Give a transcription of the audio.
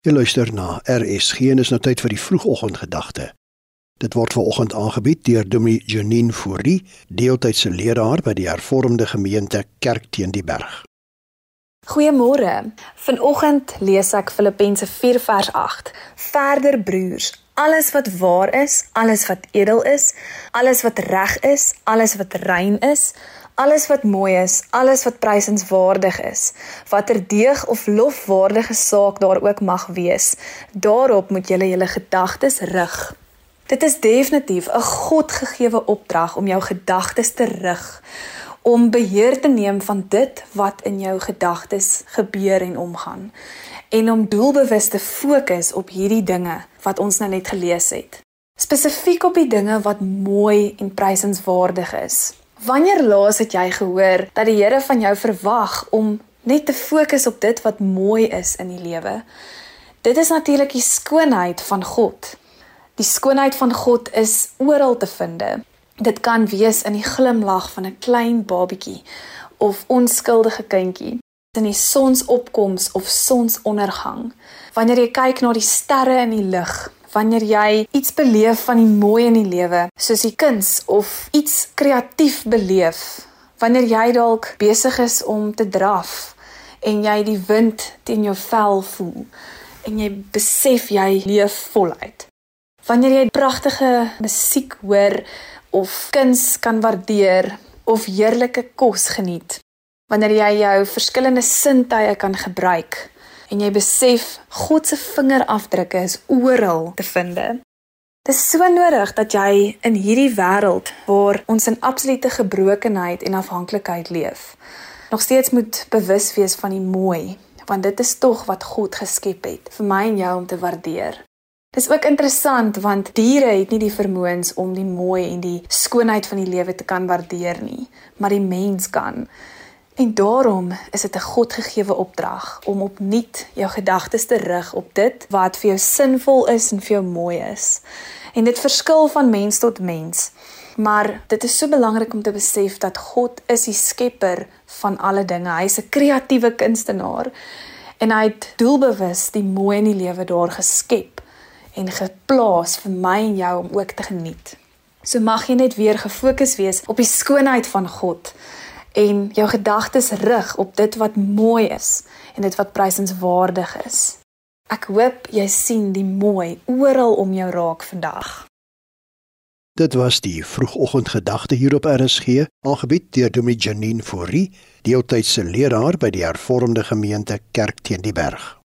Jy luister na RSG en is nou tyd vir die vroegoggendgedagte. Dit word veraloggend aangebied deur Dominee Janine Fourie, deeltydse leraar by die Hervormde Gemeente Kerk teen die Berg. Goeiemôre. Vanoggend lees ek Filippense 4 vers 8. Verder broers, alles wat waar is, alles wat edel is, alles wat reg is, alles wat rein is, alles wat mooi is, alles wat prysenswaardig is, watter deeg of lofwaardige saak daar ook mag wees, daarop moet julle julle gedagtes rig. Dit is definitief 'n Godgegewe opdrag om jou gedagtes te rig, om beheer te neem van dit wat in jou gedagtes gebeur en omgaan en om doelbewus te fokus op hierdie dinge wat ons nou net gelees het. Spesifiek op die dinge wat mooi en prysenswaardig is. Wanneer laas het jy gehoor dat die Here van jou verwag om net te fokus op dit wat mooi is in die lewe? Dit is natuurlik die skoonheid van God. Die skoonheid van God is oral te vind. Dit kan wees in die glimlag van 'n klein babietjie of onskuldige kindjie, in die sonsopkoms of sonsondergang. Wanneer jy kyk na die sterre in die lug, wanneer jy iets beleef van die mooi in die lewe, soos die kuns of iets kreatief beleef, wanneer jy dalk besig is om te draf en jy die wind teen jou vel voel en jy besef jy leef voluit. Wanneer jy pragtige musiek hoor of kuns kan waardeer of heerlike kos geniet. Wanneer jy jou verskillende sintuie kan gebruik en jy besef God se vingerafdrukke is oral te vind. Dit is so nodig dat jy in hierdie wêreld waar ons in absolute gebrokenheid en afhanklikheid leef, nog steeds moet bewus wees van die mooi, want dit is tog wat God geskep het vir my en jou om te waardeer. Dis ook interessant want diere het nie die vermoëns om die mooi en die skoonheid van die lewe te kan waardeer nie, maar die mens kan. En daarom is dit 'n Godgegewe opdrag om opnuut jou gedagtes te rig op dit wat vir jou sinvol is en vir jou mooi is. En dit verskil van mens tot mens. Maar dit is so belangrik om te besef dat God is die skepper van alle dinge. Hy's 'n kreatiewe kunstenaar en hy het doelbewus die mooi in die lewe daar geskep en geplaas vir my en jou om ook te geniet. So mag jy net weer gefokus wees op die skoonheid van God en jou gedagtes rig op dit wat mooi is en dit wat prysenswaardig is. Ek hoop jy sien die mooi oral om jou raak vandag. Dit was die vroegoggendgedagte hier op RSG, aangebied deur Dominee Janine Fourie, deeltydse leraar by die Hervormde Gemeente Kerk teen die Berg.